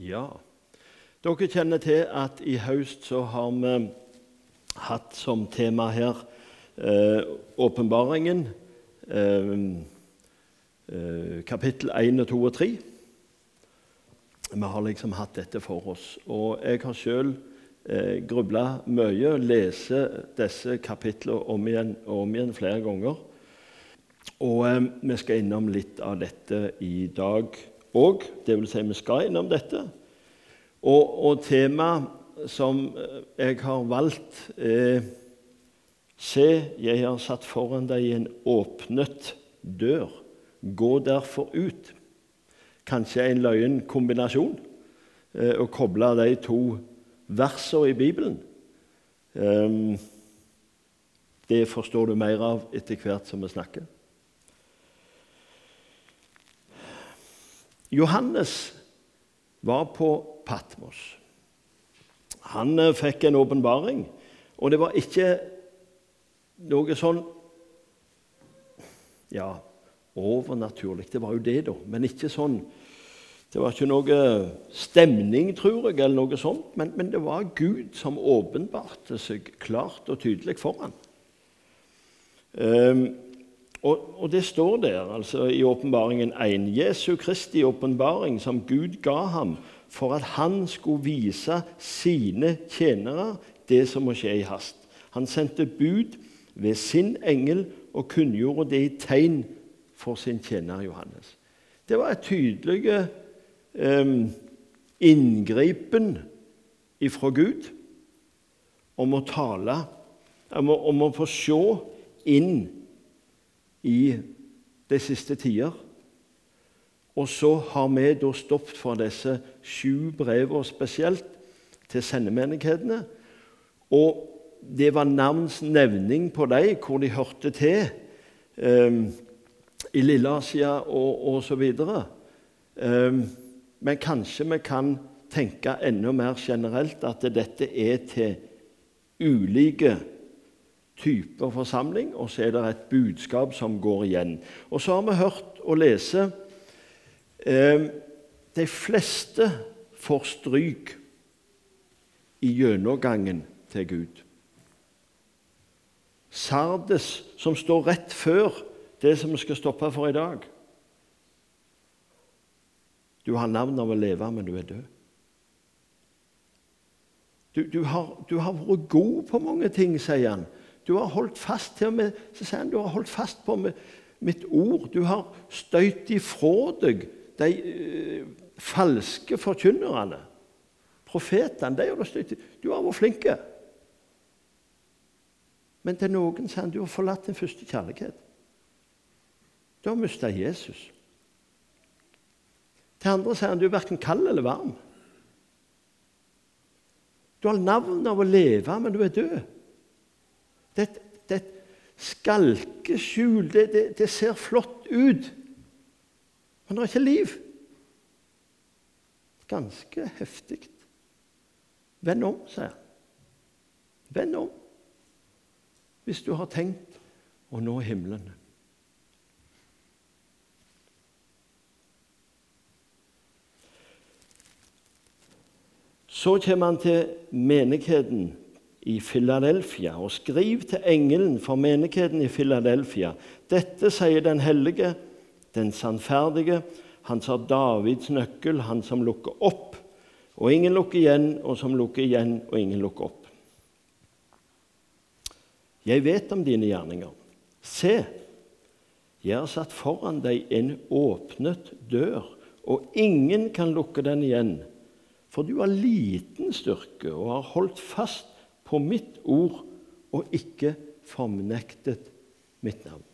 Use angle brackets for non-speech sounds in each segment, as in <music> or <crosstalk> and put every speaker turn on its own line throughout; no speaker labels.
Ja. Dere kjenner til at i høst så har vi hatt som tema her eh, åpenbaringen, eh, eh, kapittel 1, 2 og 3. Vi har liksom hatt dette for oss. Og jeg har sjøl eh, grubla mye og lese disse kapitlene om igjen og om igjen flere ganger. Og eh, vi skal innom litt av dette i dag òg. Vil si, vi skal innom dette. Og, og temaet som jeg har valgt, er Se, jeg har satt foran deg en åpnet dør. Gå derfor ut. Kanskje en løyen kombinasjon eh, å koble de to versene i Bibelen. Um, det forstår du mer av etter hvert som vi snakker. Johannes var på Patmos. Han eh, fikk en åpenbaring, og det var ikke noe sånn Ja, overnaturlig. Det var jo det, da, men ikke sånn Det var ikke noe stemning, tror jeg, eller noe sånt, men, men det var Gud som åpenbarte seg klart og tydelig for ham. Um, og, og, det står der altså i åpenbaringen 1. Jesu Kristi åpenbaring som Gud ga ham for at han skulle vise sine tjenere det som må skje i hast. Han sendte bud ved sin engel og kunngjorde det i tegn for sin tjener Johannes. Det var et tydelig um, inngripen ifra Gud om å tale, om å, om å få se inn i de siste tider. Og så har vi da stoppet for disse sju brevene spesielt til sendemenighetene. Og det var navns nevning på dem, hvor de hørte til um, i Lilleasia og osv. Um, men kanskje vi kan tenke enda mer generelt at dette er til ulike typer forsamling, og så er det et budskap som går igjen. Og så har vi hørt og lese eh, De fleste får stryk i gjennomgangen til Gud. Sardes, som står rett før det som vi skal stoppe for i dag. Du har navn av å leve, men du er død. Du, du, har, du har, vært god på mange ting, sier han. Du har holdt fast til med, så sier han, du har holdt fast på med, mitt ord. Du har støyt ifra deg de uh, falske forkynnerne. Profetene. De har du støyt Du har vært flink. Men til noen sier han du har forlatt din første kjærlighet. Du har mista Jesus. Til andre sier han du er verken kald eller varm. Du har navn av å leve, men du er død. Det, er et skalkeskjul. Det, det, det, ser flott ut, men det er ikke liv. Ganske heftig. Vend om, sier han. Vend om hvis du har tenkt å nå himmelen. Så kommer han til menigheten i Filadelfia og skriv til engelen for menigheten i Filadelfia. Dette sier den hellige, den sannferdige, han som har Davids nøkkel, han som lukker opp, og ingen lukker igjen, og som lukker igjen, og ingen lukker opp. Jeg vet om dine gjerninger. Se, jeg har satt foran deg en åpnet dør, og ingen kan lukke den igjen. For du har liten styrke og har holdt fast på mitt ord og ikke fornektet mitt navn.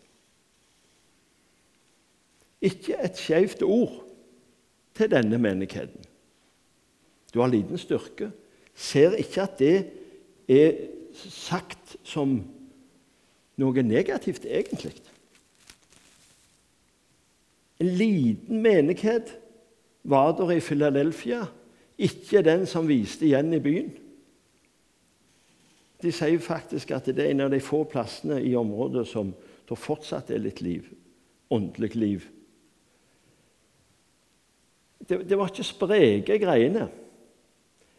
Ikke et skjevt ord til denne menigheten. Du har liten styrke. Ser ikke at det er sagt som noe negativt, egentlig. En liten menighet var der i Philadelphia, ikke den som viste igjen i byen. De sier faktisk at det er en av de få plassene i området som det fortsatt er litt liv, åndelig liv. det, det var ikke spreke greiene.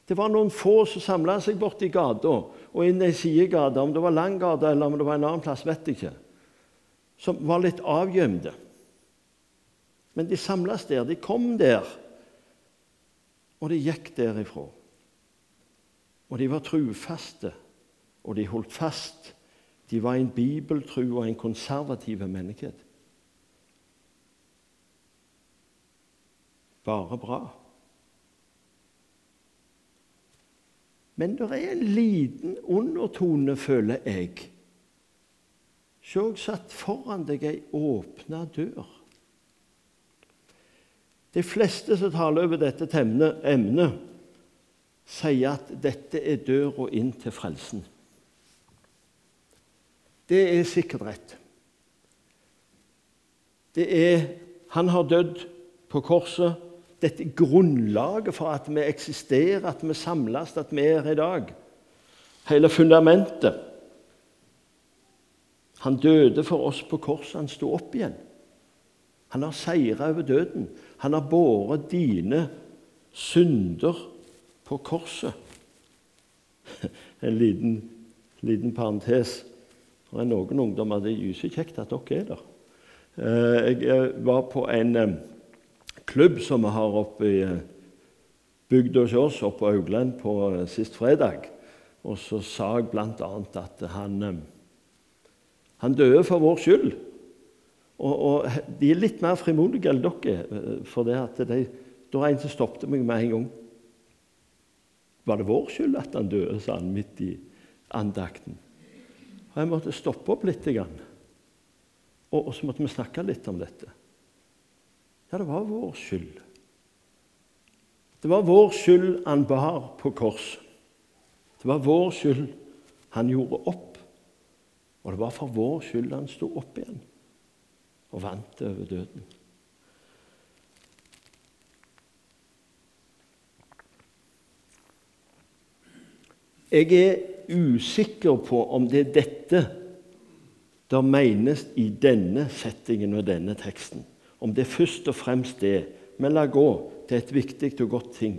Det var noen få som samla seg borti gata og inn i sidegate, Om det var Langgata eller om det var en annen plass, vet jeg ikke. Som var litt avgjemte. Men de samles der. De kom der. Og de gikk derifra. Og de var trufaste, og de holdt fast. De var en bibeltru og en konservativ menighet. Bare bra. Men det er en liten undertone, føler jeg. Se, jeg satt foran deg ei åpna dør. De fleste som taler over dette emnet, sier at dette er døra inn til frelsen. Det er sikkert rett. Det er Han har dødd på korset dette grunnlaget for at vi eksisterer, at vi samles, at vi er her i dag. Hele fundamentet. Han døde for oss på korset. Han sto opp igjen. Han har seira over døden. Han har båret dine synder på korset. <laughs> En liten, liten parentes. Det er noen ungdommer det er gyser kjekt at dere er der. Eh, jeg var på en eh, klubb som vi har oppe i eh, bygda hos oss, oppe på Augland, på sist fredag. Og så sa jeg bl.a. at han, han døde for vår skyld. Og, og, de er litt mer frimodige enn dere. for det at de, Det var en som stoppet meg med en gang. Var det vår skyld at han døde, sa han midt i andakten. Og Jeg måtte stoppe opp litt. Og, så måtte vi snakke litt om dette. Ja, det var vår skyld. Det var vår skyld han bar på korset. Det var vår skyld han gjorde opp. Og det var for vår skyld han sto opp igjen og vant over døden. Jeg er usikker på om det er dette der menes i denne settingen og denne teksten om det først og fremst det, men la gå. Det er et viktig og godt ting.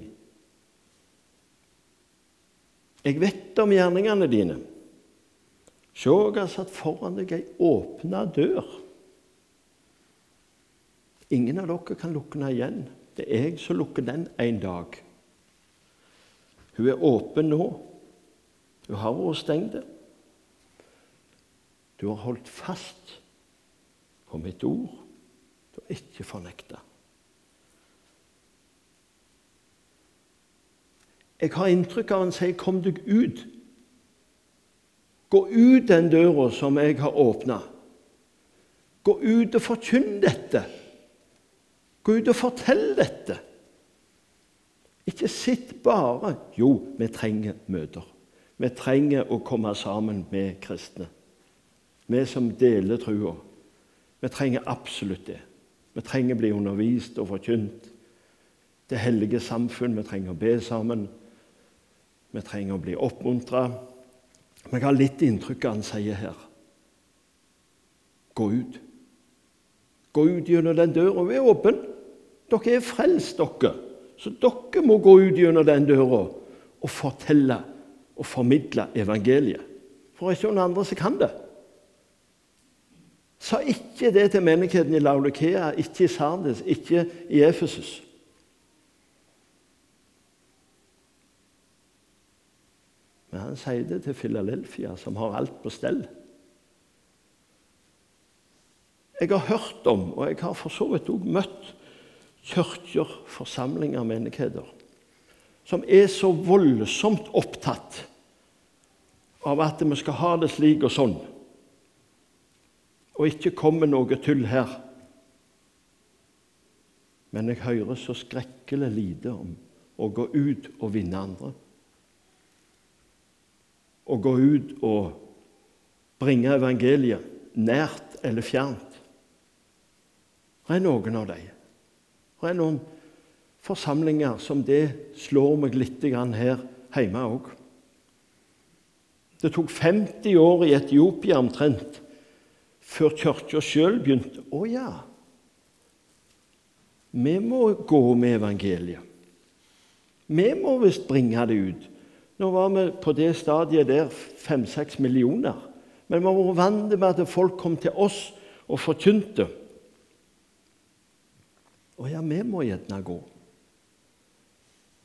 Jeg vet om gjerningene dine. Se, jeg har satt foran deg ei åpna dør. Ingen av dere kan lukke den igjen. Det er jeg som lukker den en dag. Hun er åpen nå. Hun har vært stengt. Du har holdt fast på mitt ord Du har ikke fornekta. Jeg har inntrykk av han sier 'kom deg ut'. Gå ut den døra som jeg har åpna. Gå ut og forkynn dette. Gå ut og fortell dette. Ikke sitt bare Jo, vi trenger møter. Vi trenger å komme sammen med kristne. Vi som deler trua. Vi trenger absolutt det. Vi trenger å bli undervist og forkynt. Det hellige samfunn. Vi trenger å be sammen. Vi trenger å bli oppmuntra. Men jeg har litt inntrykk av han sier her. Gå ut. Gå ut gjennom den døra. Vi er åpen. Dere er frelst, dere. Så dere må gå ut gjennom den døra og fortelle og formidle evangeliet. For ikke noen andre som kan det. Sa ikke det til menigheten i Laulukea, ikke i Sardes, ikke i Efesus. Men han sier det til Filadelfia, som har alt på stell. Jeg har hørt om, og jeg har for så vidt òg møtt, kirker, forsamlinger, menigheter som er så voldsomt opptatt av at vi skal ha det slik og sånn og ikke komme noe tull her. Men jeg hører så skrekkelig lite om å gå ut og vinne andre. Å gå ut og bringe evangeliet, nært eller fjernt. Det er noen av dem. Det er noen forsamlinger som det slår meg litt her hjemme òg. Det tok 50 år i Etiopia omtrent før kirka sjøl begynte Å ja. Vi må gå med evangeliet. Vi må visst bringe det ut. Nå var vi på det stadiet der fem-seks millioner. Men vi har vært vant med at folk kom til oss og forkynte. Å ja, vi må gjerne gå.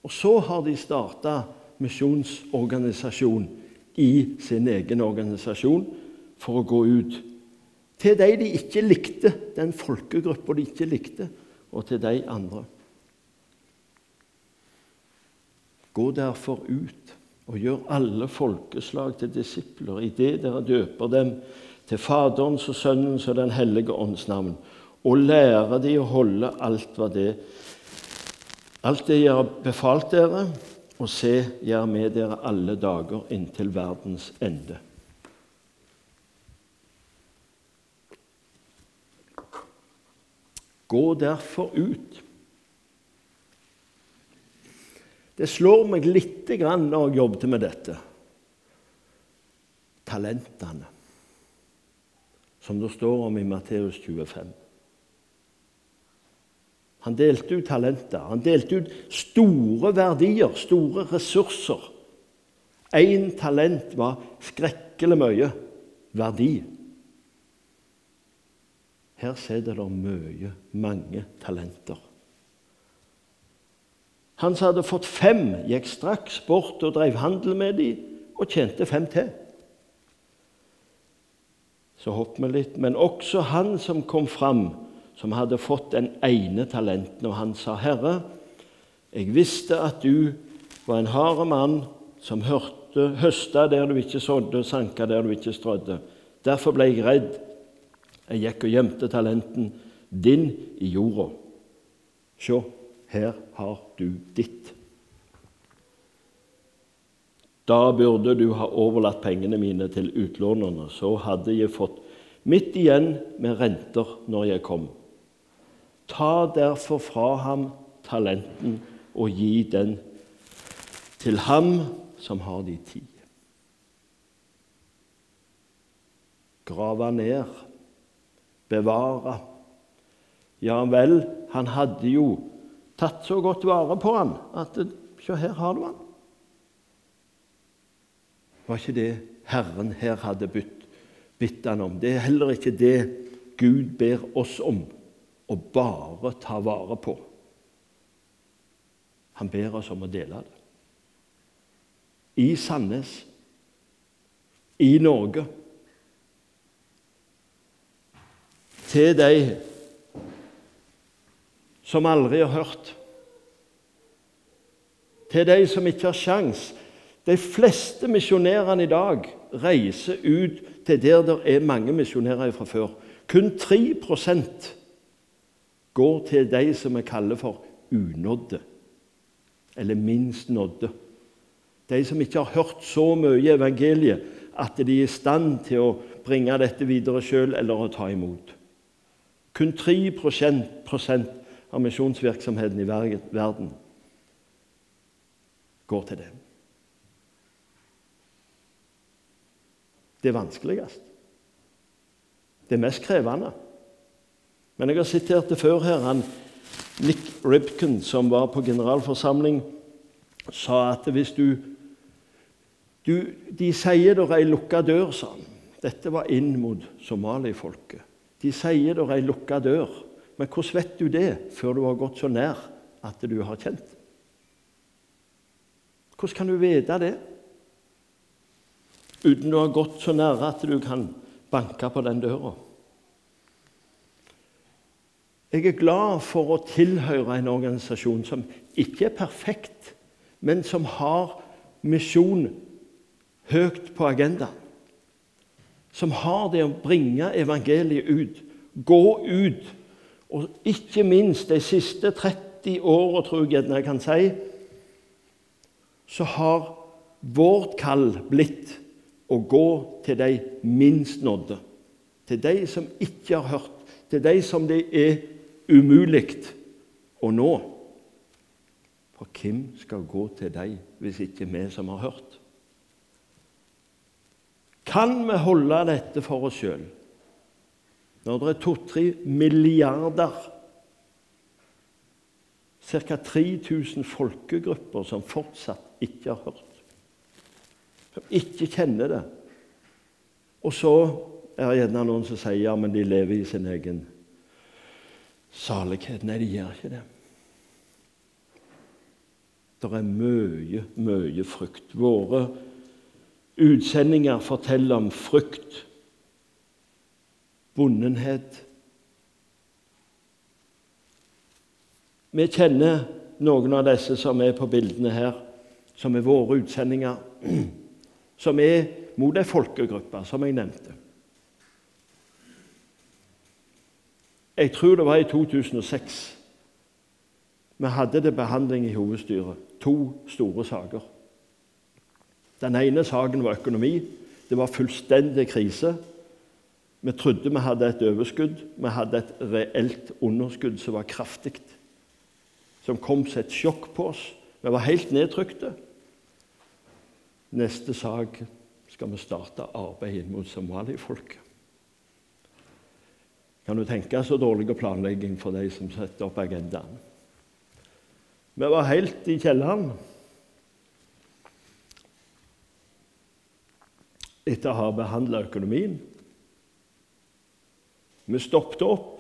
Og så har de starta misjonsorganisasjon i sin egen organisasjon for å gå ut til de de ikke likte, den folkegruppa de ikke likte, og til de andre. Gå derfor ut og gjør alle folkeslag til disipler idet dere døper dem til Faderens og Sønnens og Den hellige ånds navn, og lærer de å holde alt det Alt det jeg har befalt dere, og se, jeg er med dere alle dager inntil verdens ende. Gå derfor ut. Det slår meg litt når jeg jobbet med dette. Talentene, som det står om i Matteus 25. Han delte ut talenter. Han delte ut store verdier, store ressurser. Én talent var skrekkelig mye verdi. Her sitter det mye, mange talenter. Han som hadde fått fem, gikk straks bort og drev handel med dem og tjente fem til. Så hopper vi litt. Men også han som kom fram som hadde fått den ene talenten, og han sa, 'Herre, jeg visste at du var en hard mann som hørte, høsta der du ikke sådde, og sanka der du ikke strødde. Derfor ble jeg redd. Jeg gikk og gjemte talenten din i jorda. Se, her har du ditt. Da burde du ha overlatt pengene mine til utlånerne, så hadde jeg fått mitt igjen med renter når jeg kom. Ta derfor fra ham talenten og gi den til ham som har de ti. Grave ned, bevare. Ja vel, han hadde jo tatt så godt vare på ham at Se, her har du han. Var ikke det Herren her hadde bytt han om? Det er heller ikke det Gud ber oss om å bare ta vare på. Han ber oss om å dele det. I Sandnes, i Norge. Til de som aldri har hørt. Til de som ikke har sjans. De fleste misjonærene i dag reiser ut til der det er mange misjonærer fra før. Kun 3 går til de som vi kaller for unådde, eller minst nådde. De som ikke har hørt så mye evangeliet at de er i stand til å bringe dette videre sjøl eller å ta imot. Kun 3% av misjonsvirksomheten i verden går til dem. Det er vanskeligst. Det mest krevende. Men jeg har sitert det før her. Han, Nick Ripken, som var på generalforsamling, sa at hvis du, du De sier det er ei lukka dør, sa han. Dette var inn mot somalifolket. De sier det er ei lukka dør. Men hvordan vet du det før du har gått så nær at du har kjent? Hvordan kan du vite det uten du har gått så nære at du kan banke på den døra? Jeg er glad for å tilhøre en organisasjon som ikke er perfekt, men som har misjon høyt på agendaen. Som har det å bringe evangeliet ut, gå ut. Og ikke minst de siste 30 åra, tror jeg jeg kan si, så har vårt kall blitt å gå til de minst nådde. Til de som ikke har hørt, til de som det er umulig å nå. For hvem skal gå til deg hvis ikke vi som har hørt? Kan vi holde dette for oss sjøl når det er to-tre milliarder ca. 3000 folkegrupper som fortsatt ikke har hørt. Som ikke kjenner det. Og så er det gjerne noen som sier ja, men de lever i sin egen salighet. Nei, de gjør ikke det. Det er mye, mye frykt. Våre utsendinger forteller om frykt, bondenhet. Vi kjenner noen av disse som er på bildene her, som er våre utsendinger. <clears throat> Som er mot ei folkegruppe, som jeg nevnte. Jeg tror det var i 2006 vi hadde det behandling i hovedstyret to store saker. Den ene saken var økonomi. Det var fullstendig krise. Vi trodde vi hadde et overskudd. Vi hadde et reelt underskudd som var kraftig. Som kom som et sjokk på oss. Vi var helt nedtrykte. Neste sak skal vi starte arbeidet mot somalifolket. Kan du tenke så dårlig planlegging for de som setter opp agendaen? Vi var helt i kjelleren. Etter å ha behandla økonomien. Vi stoppet opp.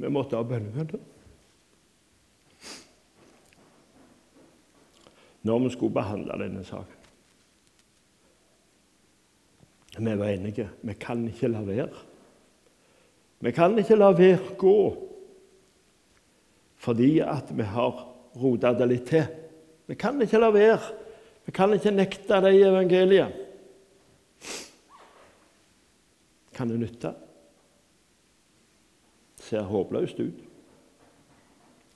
Vi måtte ha bønnemøte. Når vi skulle behandle denne saken. Vi var enige. Vi kan ikke la være. Vi kan ikke la være gå fordi at vi har rota det litt til. Vi kan ikke la være. Vi kan ikke nekte det i evangeliet. Kan det nytte? Ser håpløst ut.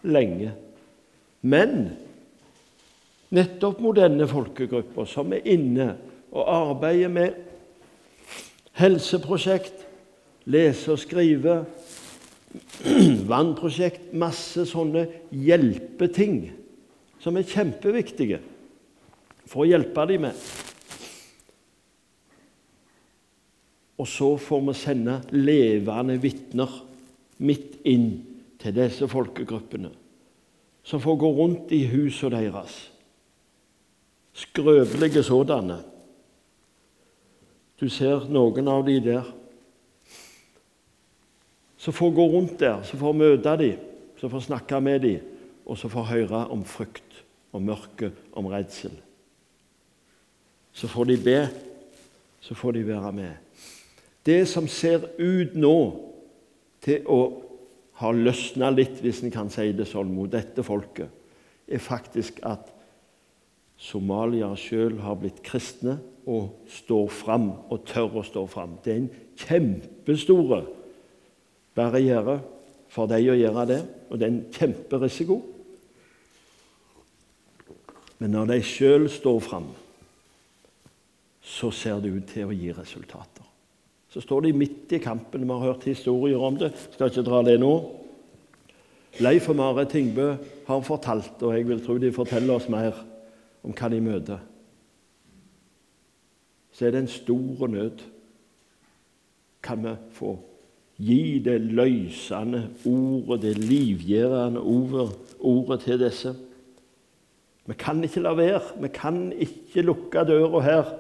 Lenge. Men nettopp mot denne folkegruppa som er inne og arbeider med helseprosjekt, lese og skrive, <clears throat> vannprosjekt, masse sånne hjelpeting som er kjempeviktige for å hjelpe dem med. Og så får vi sende levende vitner midt inn til disse folkegruppene, som får gå rundt i husene deres. Skrøpelige sådanne. Du ser noen av de der så får gå rundt der, så får møte dem, så får snakke med dem, og så får høre om frykt, om mørke, om redsel. Så får de be, så får de være med. Det som ser ut nå til å ha løsna litt, hvis en kan si det sånn, mot dette folket, er faktisk at somaliere sjøl har blitt kristne og står fram og tør å stå fram. Det er en kjempestore barriere for deg å gjøre det, og det er en kjemperisiko. Men når de sjøl står fram, så ser det ut til å gi resultater. Så står de midt i kampen. Vi har hørt historier om det. Skal ikke dra det nå. Leif og Mare Tingbø har fortalt, og jeg vil tro de forteller oss mer om hva de møter. Så er det en stor nød. Kan vi få Gi det løysende ordet, det livgjerende ordet, ordet til disse. Vi kan ikke la være. Vi kan ikke lukke døra her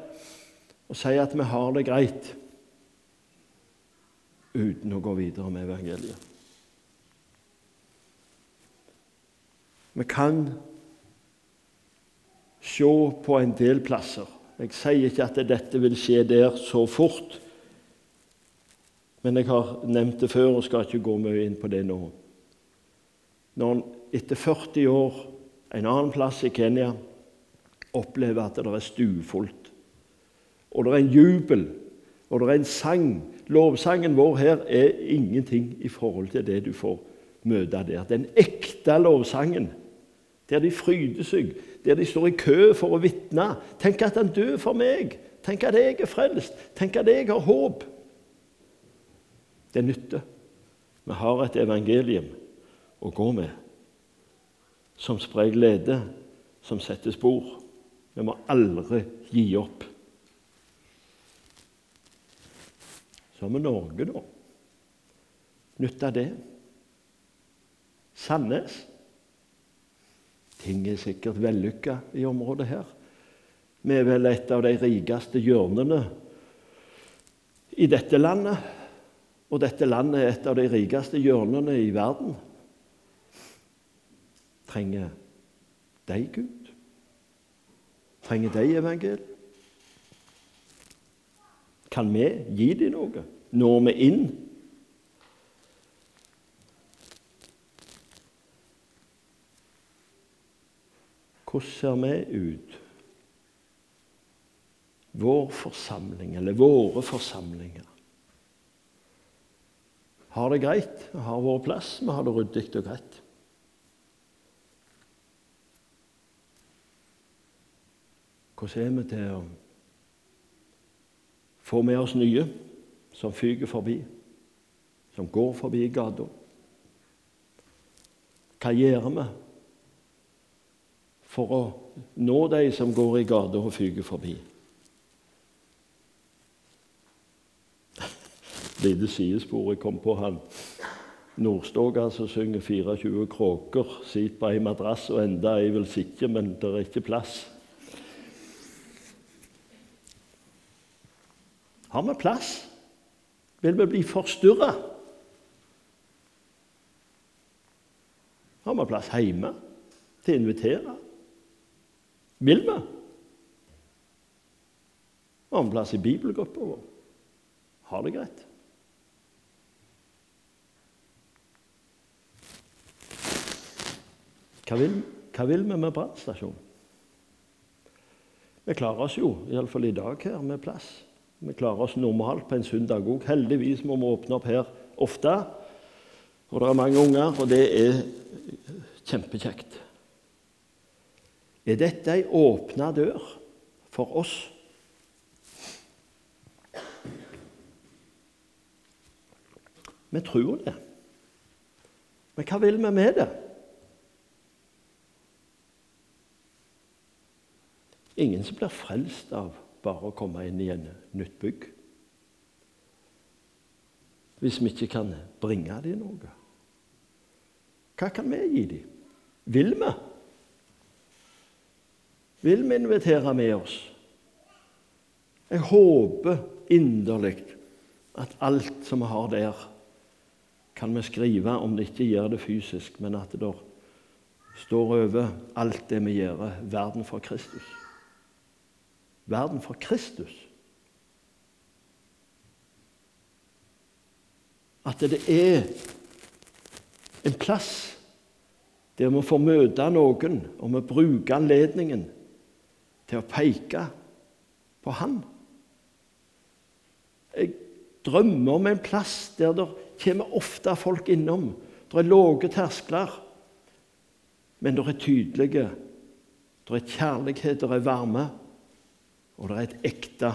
og si at vi har det greit, uten å gå videre med evangeliet. Vi kan se på en del plasser. Jeg sier ikke at dette vil skje der så fort, men jeg har nevnt det før og skal ikke gå mye inn på det nå. Når en etter 40 år en annen plass i Kenya opplever at det er stuefullt, og det er en jubel, og det er en sang Lovsangen vår her er ingenting i forhold til det du får møte der. Den ekte lovsangen, der de fryder seg, der de står i kø for å vitne. Tenk at han dør for meg. Tenk at jeg er frelst. Tenk at jeg har håp. Det nytter. Vi har et evangelium å gå med som sprer glede, som setter spor. Vi må aldri gi opp. Så har vi Norge, da. av det. Sandnes. Ting er sikkert vellykka i området her. Vi er vel et av de rikeste hjørnene i dette landet. Og dette landet er et av de rikeste hjørnene i verden. Trenger de Gud? Trenger de evangeliet? Kan vi gi dem noe? Når vi inn? Hvordan ser vi ut? Vår forsamling, eller våre forsamlinger. Har det greit, har vår plass, vi har det ryddig og greit. Hvordan er vi til å få med oss nye som fyker forbi, som går forbi gata? Hva gjør vi for å nå de som går i gata og fyker forbi. Lite sidespor jeg kom på han Nordstoga som synger 24 kråker, sitter på ei madrass, og enda jeg vil sitte, men det er ikke plass. Har vi plass? Vil vi bli forstyrra? Har vi plass hjemme til å invitere? Vil vi? Har vi plass i bibelgruppa vår? Har det greit? Hva vil, hva vil vi med brannstasjon? Vi klarer oss jo, iallfall i dag her, med plass. Vi klarer oss normalt på en søndag òg. Heldigvis må vi åpne opp her ofte. Og det er mange unger, og det er kjempekjekt. Er dette ei åpna dør for oss? Vi tror det. Men hva vil vi med det? Ingen som blir frelst av bare å komme inn i en nytt bygg. Hvis vi ikke kan bringe dem noe. Hva kan vi gi dem? Vil vi? vil vi invitere med oss. Jeg håper inderlig at alt som vi har der, kan vi skrive, om det ikke gjør det fysisk, men at det står over alt det vi gjør, verden for Kristus. Verden for Kristus. At det er en plass der vi får møte noen, og vi bruker anledningen til å peke på Han. Jeg drømmer om en plass der det kommer ofte folk innom. Det er lave terskler, men det er tydelige. Det er kjærlighet, det er varme, og det er et ekte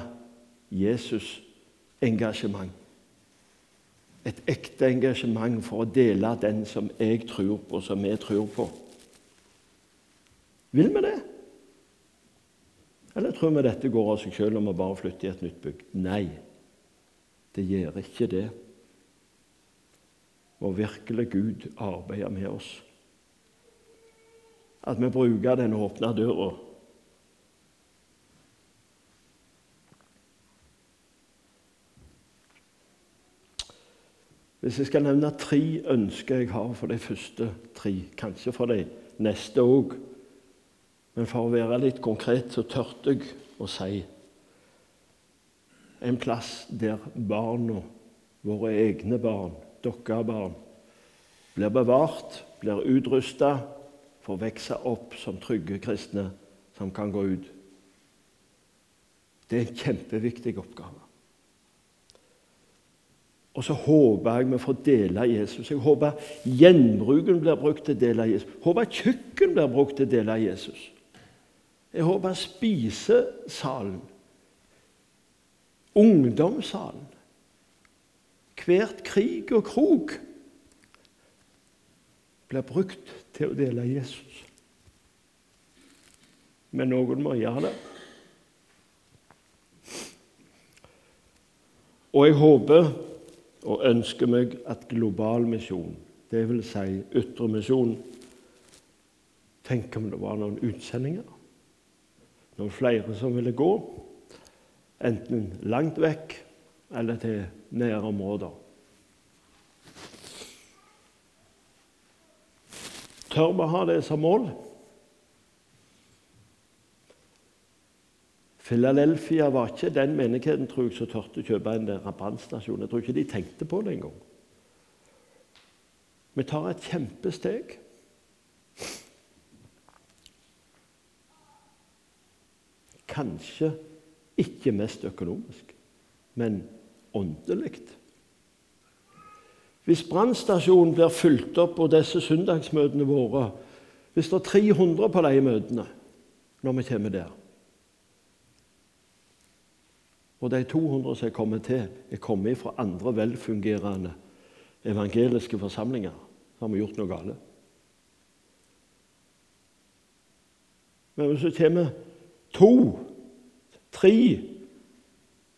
Jesus-engasjement. Et ekte engasjement for å dele den som jeg tror på, som vi tror på. Vil vi det? Eller tror vi dette går av seg selv om vi bare flytter i et nytt bygg? Nei, det gjør ikke det. Må virkelig Gud arbeide med oss. At vi bruker den åpne døra. Hvis jeg skal nevne tre ønsker jeg har for de første tre, kanskje for de neste òg men for å være litt konkret så tørte jeg å si en plass der barna, våre egne barn, deres barn, blir bevart, blir utrusta, får vokse opp som trygge kristne som kan gå ut. Det er en kjempeviktig oppgave. Og så håper jeg vi får dele Jesus. Jeg håper gjenbruken blir brukt til å dele Jesus. Jeg håper kjøkken blir brukt til å dele Jesus. Jeg håper spisesalen, ungdomssalen, hvert krig og krok blir brukt til å dele Jesus. Men noen må gjøre det. Og jeg håper og ønsker meg at global misjon, dvs. Si ytre misjon, Tenk om det var noen utsendinger. Noen flere som ville gå, enten langt vekk eller til nærområder. Tør vi ha det som mål? Philadelphia var ikke den menigheten tror jeg, som turte å kjøpe en brannstasjon. Jeg tror ikke de tenkte på det engang. Vi tar et kjempesteg. Kanskje ikke mest økonomisk, men åndelig. Hvis brannstasjonen blir fulgt opp på disse søndagsmøtene våre, hvis det er 300 på de møtene når vi kommer der Og de 200 som er kommet til, er kommet fra andre velfungerende evangeliske forsamlinger. Så har vi gjort noe galt. Men hvis det kommer to, tre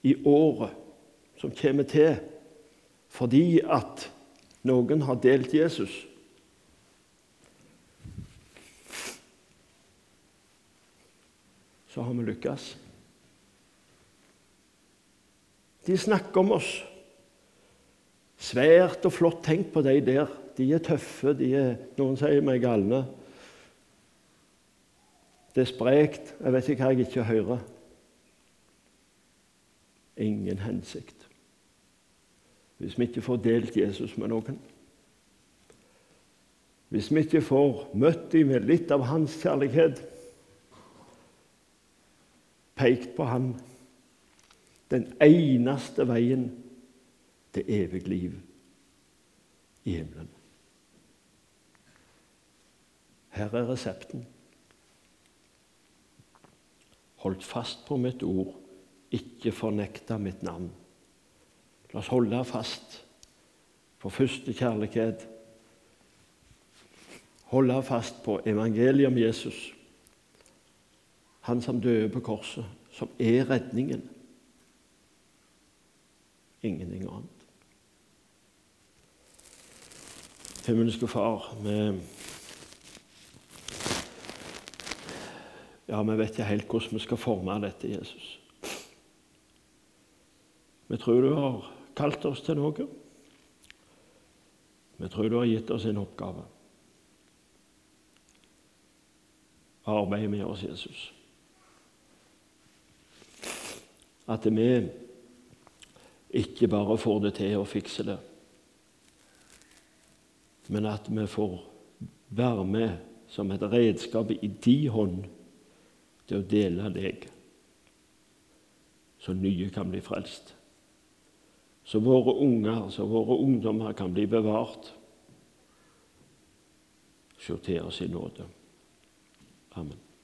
i året som kommer til fordi at noen har delt Jesus Så har vi lykkes. De snakker om oss. Svært og flott. Tenk på de der. De er tøffe. De er, noen sier er galne. Det er sprekt. Jeg vet ikke hva jeg ikke hører. Ingen hensikt. Hvis vi ikke får delt Jesus med noen. Hvis vi ikke får møtt dem med litt av hans kjærlighet, pekt på han den eneste veien til evig liv i himmelen. Her er resepten. Holdt fast på mitt ord, ikke fornekta mitt navn. La oss holde fast på første kjærlighet. Holde fast på evangeliet om Jesus, han som døde på korset, som er redningen ingenting annet. Himmelske Far, vi Ja, vi vet ikke helt hvordan vi skal forme dette, Jesus. Vi tror du har kalt oss til noe. Vi tror du har gitt oss en oppgave. Arbeid med oss, Jesus. At vi ikke bare får det til å fikse det, men at vi får være med som et redskap i din hånd til å dele deg, så nye kan bli frelst. Så våre unger, så våre ungdommer kan bli bevart. Se oss i nåde. Amen.